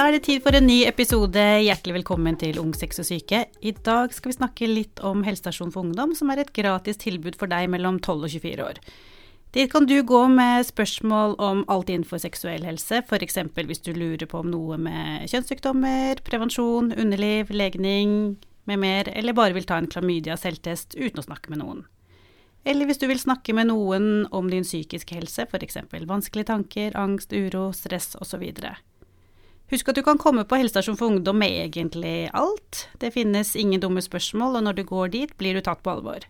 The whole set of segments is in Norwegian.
Da er det tid for en ny episode. Hjertelig velkommen til Ung sex og syke. I dag skal vi snakke litt om helsestasjon for ungdom, som er et gratis tilbud for deg mellom 12 og 24 år. Dit kan du gå med spørsmål om alt innenfor seksuell helse, f.eks. hvis du lurer på om noe med kjønnssykdommer, prevensjon, underliv, legning med mer, eller bare vil ta en klamydia-selvtest uten å snakke med noen. Eller hvis du vil snakke med noen om din psykiske helse, f.eks. vanskelige tanker, angst, uro, stress osv. Husk at du kan komme på helsestasjon for ungdom med egentlig alt. Det finnes ingen dumme spørsmål, og når du går dit, blir du tatt på alvor.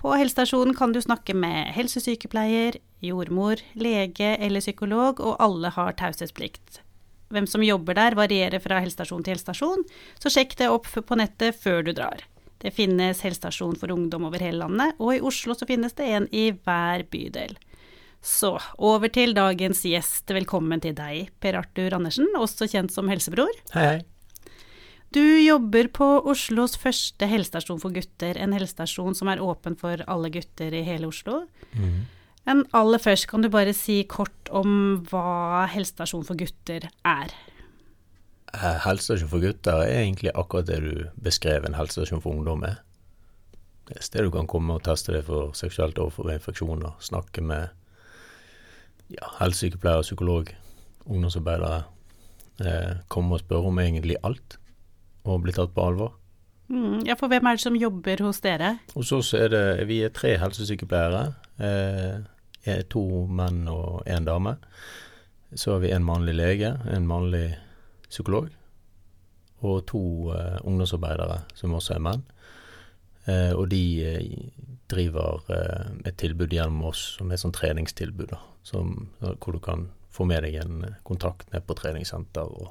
På helsestasjonen kan du snakke med helsesykepleier, jordmor, lege eller psykolog, og alle har taushetsplikt. Hvem som jobber der varierer fra helsestasjon til helsestasjon, så sjekk det opp på nettet før du drar. Det finnes helsestasjon for ungdom over hele landet, og i Oslo så finnes det en i hver bydel. Så over til dagens gjest. Velkommen til deg, Per Arthur Andersen, også kjent som helsebror. Hei, hei. Du jobber på Oslos første helsestasjon for gutter, en helsestasjon som er åpen for alle gutter i hele Oslo. Mm. Men aller først, kan du bare si kort om hva helsestasjon for gutter er? Eh, Helsestasjon for gutter er egentlig akkurat det du beskrev en helsestasjon for ungdom er. Det er et sted du kan komme og teste deg for seksuelt overfor infeksjoner, snakke med ja, helsesykepleier, psykolog, ungdomsarbeidere. Eh, komme og spørre om egentlig alt, og bli tatt på alvor. Mm, ja, for hvem er det som jobber hos dere? Hos oss er det Vi er tre helsesykepleiere. Eh, er to menn og én dame. Så har vi en mannlig lege, en mannlig psykolog, og to eh, ungdomsarbeidere som også er menn. Eh, og de eh, driver eh, et tilbud gjennom oss som er sånn treningstilbud, da. Som, hvor du kan få med deg en kontakt ned på treningssenter og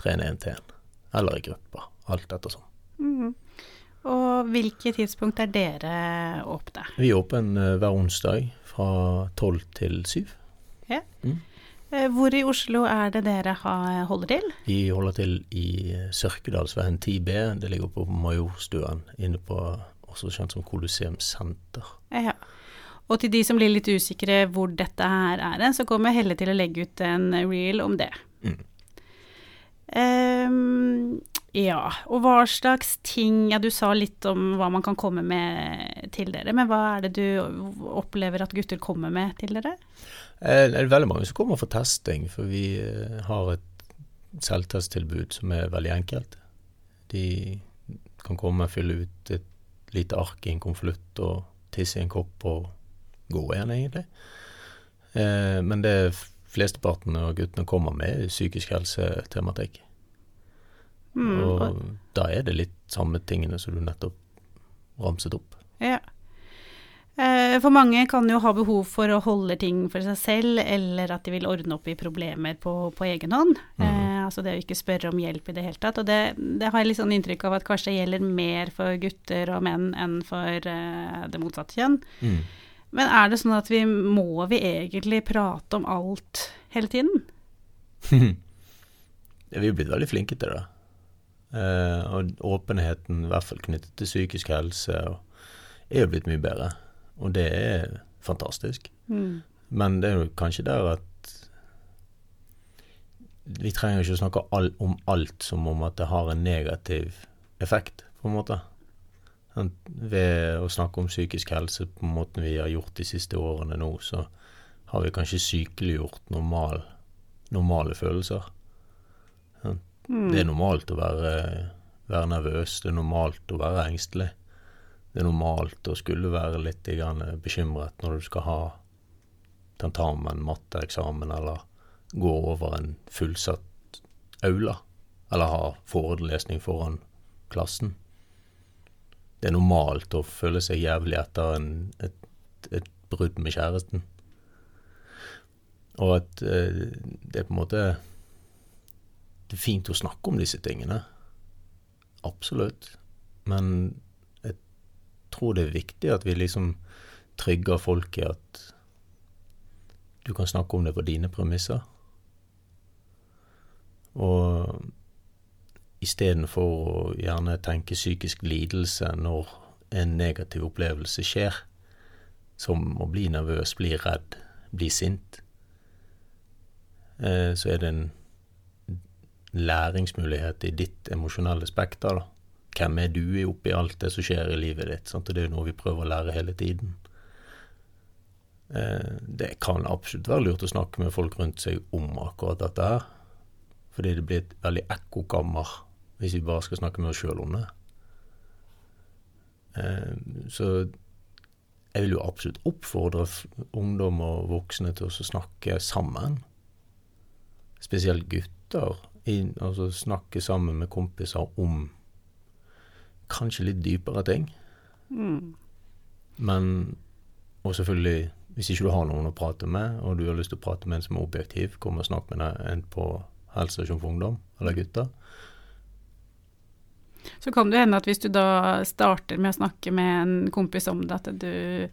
trene én til én. Eller i grupper. Alt ettersom. Mm. Og hvilke tidspunkt er dere åpne? Vi er åpne hver onsdag fra tolv til syv. Ja. Mm. Eh, Hvor i Oslo er det dere holder til? Vi holder til i eh, Sørkedalsveien 10B. Det ligger på Majorstuen, inne på også kjent som Colosseum senter. Ja. Og til de som blir litt usikre hvor dette her er, så kommer Helle til å legge ut en reel om det. Mm. Ehm, ja, og hva slags ting Ja, du sa litt om hva man kan komme med til dere, men hva er det du opplever at gutter kommer med til dere? Eh, Det er veldig mange som kommer for testing, for vi eh, har et selvtesttilbud som er veldig enkelt. De kan komme og fylle ut et lite ark i en konvolutt og tisse i en kopp og gå igjen, egentlig. Eh, Men det flesteparten av guttene kommer med, psykisk helsetematikk. Mm, og, Og da er det litt samme tingene som du nettopp ramset opp. ja. Eh, For mange kan jo ha behov for å holde ting for seg selv, eller at de vil ordne opp i problemer på, på egen hånd. Eh, altså det å ikke spørre om hjelp i det hele tatt. Og det, det har jeg litt sånn inntrykk av at kanskje gjelder mer for gutter og menn enn for eh, det motsatte kjønn. Mm. Men er det sånn at vi må vi egentlig prate om alt hele tiden? Vi er blitt veldig flinke til det. Eh, og åpenheten, i hvert fall knyttet til psykisk helse, er jo blitt mye bedre. Og det er fantastisk. Mm. Men det er jo kanskje der at vi trenger ikke å snakke all, om alt som om at det har en negativ effekt, på en måte. Sånn, Ved å snakke om psykisk helse på måten vi har gjort de siste årene nå, så har vi kanskje sykeliggjort normal, normale følelser. Sånn, Mm. Det er normalt å være, være nervøs, det er normalt å være engstelig. Det er normalt å skulle være litt bekymret når du skal ha tentamen, matteeksamen, eller gå over en fullsatt aula, eller ha forelesning foran klassen. Det er normalt å føle seg jævlig etter en, et, et brudd med kjæresten. Og at eh, det er på en måte Det er fint å snakke om disse tingene. Absolutt. Men jeg tror det er viktig at vi liksom trygger folk i at du kan snakke om det på dine premisser. Og istedenfor å gjerne tenke psykisk lidelse når en negativ opplevelse skjer, som å bli nervøs, bli redd, bli sint, eh, så er det en læringsmulighet i ditt emosjonelle spekter. da. Hvem er du oppi alt det som skjer i livet ditt? Sant? Det er jo noe vi prøver å lære hele tiden. Eh, det kan absolutt være lurt å snakke med folk rundt seg om akkurat dette her. Fordi det blir et veldig ekkokammer hvis vi bare skal snakke med oss sjøl om det. Eh, så jeg vil jo absolutt oppfordre ungdom og voksne til å snakke sammen. Spesielt gutter. I, altså snakke sammen med kompiser om kanskje litt dypere ting. Mm. Men Og selvfølgelig, hvis ikke du har noen å prate med, og du har lyst til å prate med en som er objektiv, kom og snakk med en på helsestasjon for ungdom eller gutter. Så kan det hende at hvis du da starter med å snakke med en kompis om det, at du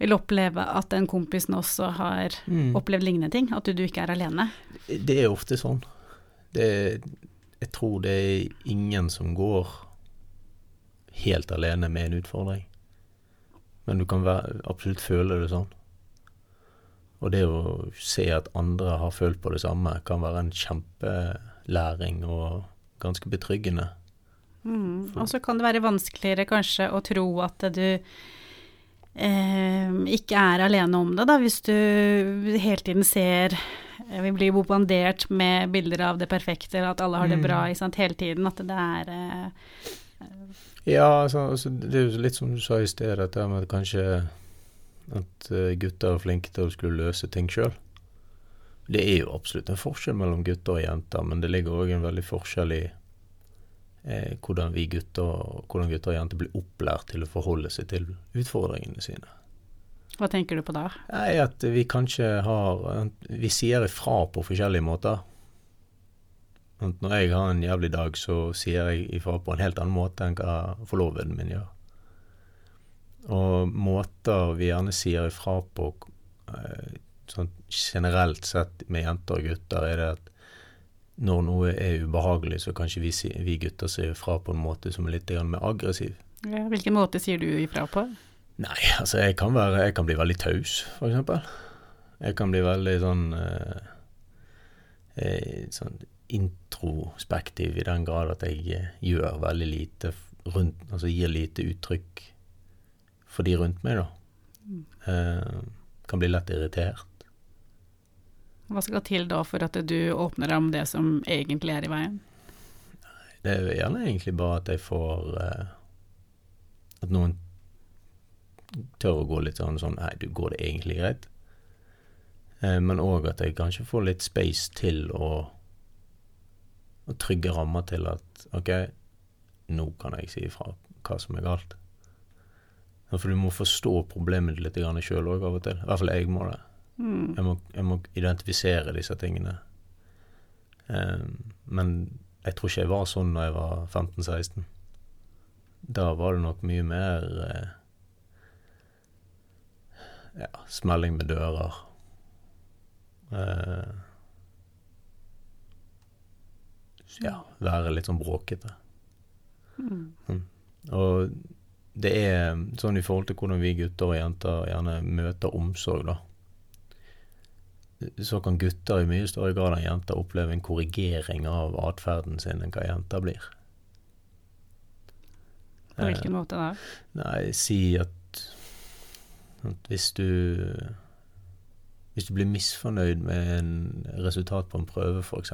vil oppleve at den kompisen også har Mm. opplevd lignende ting, at du, du ikke er alene. Det er ofte sånn. Det, jeg tror det er ingen som går helt alene med en utfordring. Men du kan være, absolutt føle det sånn. Og det å se at andre har følt på det samme, kan være en kjempelæring og ganske betryggende. Mm. Og så kan det være vanskeligere kanskje å tro at du eh, ikke er alene om det, da, hvis du hele tiden ser eh, Vi blir bombardert med bilder av det perfekte, eller at alle har det Mm. bra sant, hele tiden. At det er eh, Ja, altså, altså, det er jo litt som du sa i sted, dette med at kanskje at eh, gutter er flinke til å skulle løse ting sjøl. Det er jo absolutt en forskjell mellom gutter og jenter, men det ligger òg en veldig forskjell i eh, hvordan vi gutter, hvordan gutter og jenter blir opplært til å forholde seg til utfordringene sine. Hva tenker du på da? Nei, at vi kanskje har Vi sier ifra på forskjellige måter. At når jeg har en jævlig dag, så sier jeg ifra på en helt annen måte enn hva forloveden min gjør. Og måter vi gjerne sier ifra på eh, sånn generelt sett med jenter og gutter, er det at når noe er ubehagelig, så kanskje vi, vi gutter sier fra på en måte som er litt mer aggressiv. Ja, hvilken måte sier du ifra på? Nei, altså jeg kan være Jeg kan bli veldig taus, eksempel. Jeg kan bli veldig sånn eh, eh, Sånn introspektiv i den grad at jeg eh, gjør veldig lite rundt Altså gir lite uttrykk for de rundt meg, da. Eh, kan bli lett irritert. Hva skal til da for at du åpner om det som egentlig er i veien? Det er gjerne egentlig bare at jeg får eh, At noen tør å gå litt sånn sånn Nei, du går det egentlig greit? Eh, men òg at jeg kanskje får litt space til å Og trygge rammer til at OK, nå kan jeg si ifra hva som er galt. For du må forstå problemet litt sjøl òg av og til. I hvert fall jeg må det. Mm. Jeg må, jeg må identifisere disse tingene. Um, men jeg tror ikke jeg var sånn da jeg var 15-16. Da var det nok mye mer eh, ja, smelling med dører. Eh, ja, være litt sånn bråkete. Mm. Og det er sånn i forhold til hvordan vi gutter og jenter gjerne møter omsorg, da. Så kan gutter i mye større grad enn jenter oppleve en korrigering av atferden sin enn hva jenter blir. På hvilken måte da? Nei, si at, at hvis du Hvis du blir misfornøyd med en resultat på en prøve, f.eks.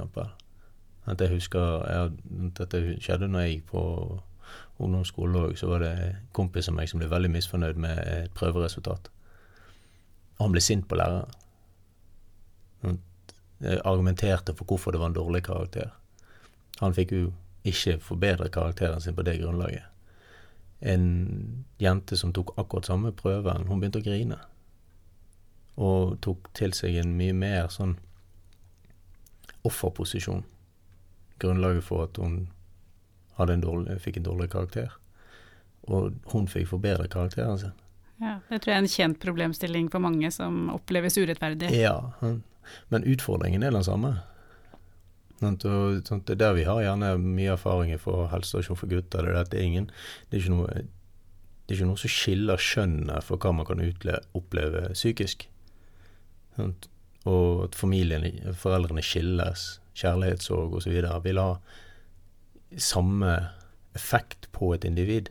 At jeg husker jeg, Dette skjedde når jeg gikk på ungdomsskole òg. Så var det en kompis av meg som ble veldig misfornøyd med et prøveresultat. Han ble sint på læreren. Argumenterte for hvorfor det var en dårlig karakter. Han fikk jo ikke forbedret karakteren sin på det grunnlaget en jente som tok akkurat samme prøven, hun begynte å grine. Og tok til seg en mye mer sånn offerposisjon. Grunnlaget for at hun en dårlig, fikk en dårlig karakter. Og hun fikk forbedret karakteren sin. Ja, det tror jeg er en kjent problemstilling for mange som oppleves urettferdig. Ja, men utfordringen er den samme. Det er der vi har gjerne mye erfaringer for helsestasjon for gutter. Det er, det, er ingen, det, er noe, det er ikke noe som skiller skjønnet for hva man kan oppleve psykisk. Og at foreldrene skilles, kjærlighetssorg osv. vil ha samme effekt på et individ.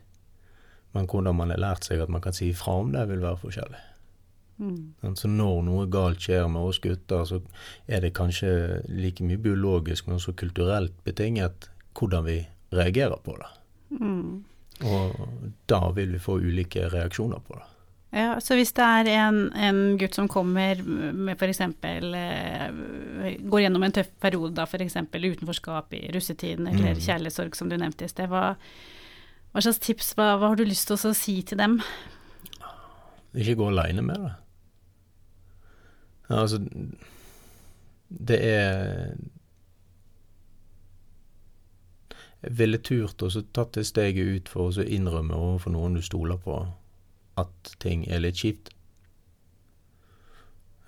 Men hvordan man har lært seg at man kan si ifra om det, vil være forskjellig. Mm. Så når noe galt skjer med oss gutter, så er det kanskje like mye biologisk, men også kulturelt betinget hvordan vi reagerer på det. Mm. Og da vil vi få ulike reaksjoner på det. Ja, så hvis det er en, en gutt som kommer med f.eks. Eh, går gjennom en tøff periode, f.eks. utenforskap i russetiden eller Mm. kjærlighetssorg, som du nevnte i sted, hva, hva slags tips, hva, hva har du lyst til å si til dem? Ikke gå aleine med det. Altså, det er Jeg ville turt å tatt det steget ut for å innrømme overfor noen du stoler på, at ting er litt kjipt.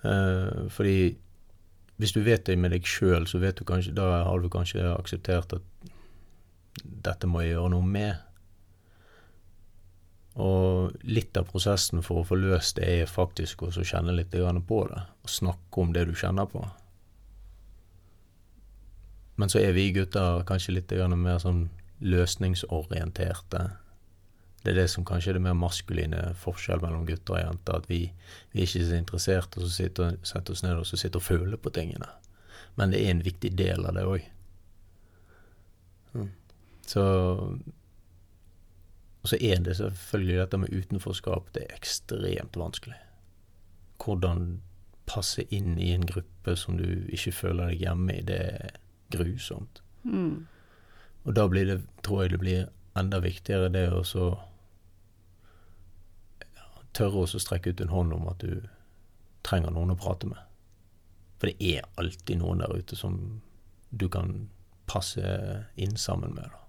Eh, fordi hvis du vet det med deg sjøl, så vet du kanskje, da har du kanskje akseptert at dette må jeg gjøre noe med. Og litt av prosessen for å få løst det, er faktisk også å kjenne litt på det. Og snakke om det du kjenner på. Men så er vi gutter kanskje litt mer sånn løsningsorienterte. Det er det som kanskje er det mer maskuline forskjell mellom gutter og jenter. At vi, vi er ikke så interessert og så sitter, setter oss ned og så sitter og føler på tingene. Men det er en viktig del av det òg. Så og så er det selvfølgelig dette med utenforskap. Det er ekstremt vanskelig. Hvordan passe inn i en gruppe som du ikke føler deg hjemme i, det er grusomt. Mm. Og da blir det, tror jeg det blir enda viktigere det å så ja, tørre å strekke ut en hånd om at du trenger noen å prate med. For det er alltid noen der ute som du kan passe inn sammen med. da.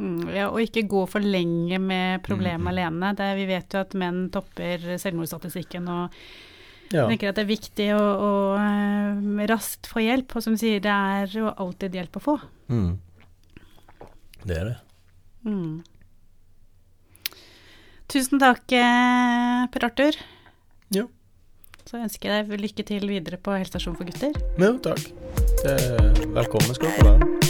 Mm, ja, og ikke gå for lenge med problemet mm. alene. Det, vi vet jo at menn topper selvmordsstatistikken, og Ja. jeg tenker at det er viktig å, å eh, raskt få hjelp. Og som du sier, det er jo alltid hjelp å få. Mm. Det er det. Mm. Tusen takk, eh, Per Arthur. Ja. Så ønsker jeg deg lykke til videre på helsestasjon for gutter. Jo, takk. Er velkommen skal dere være.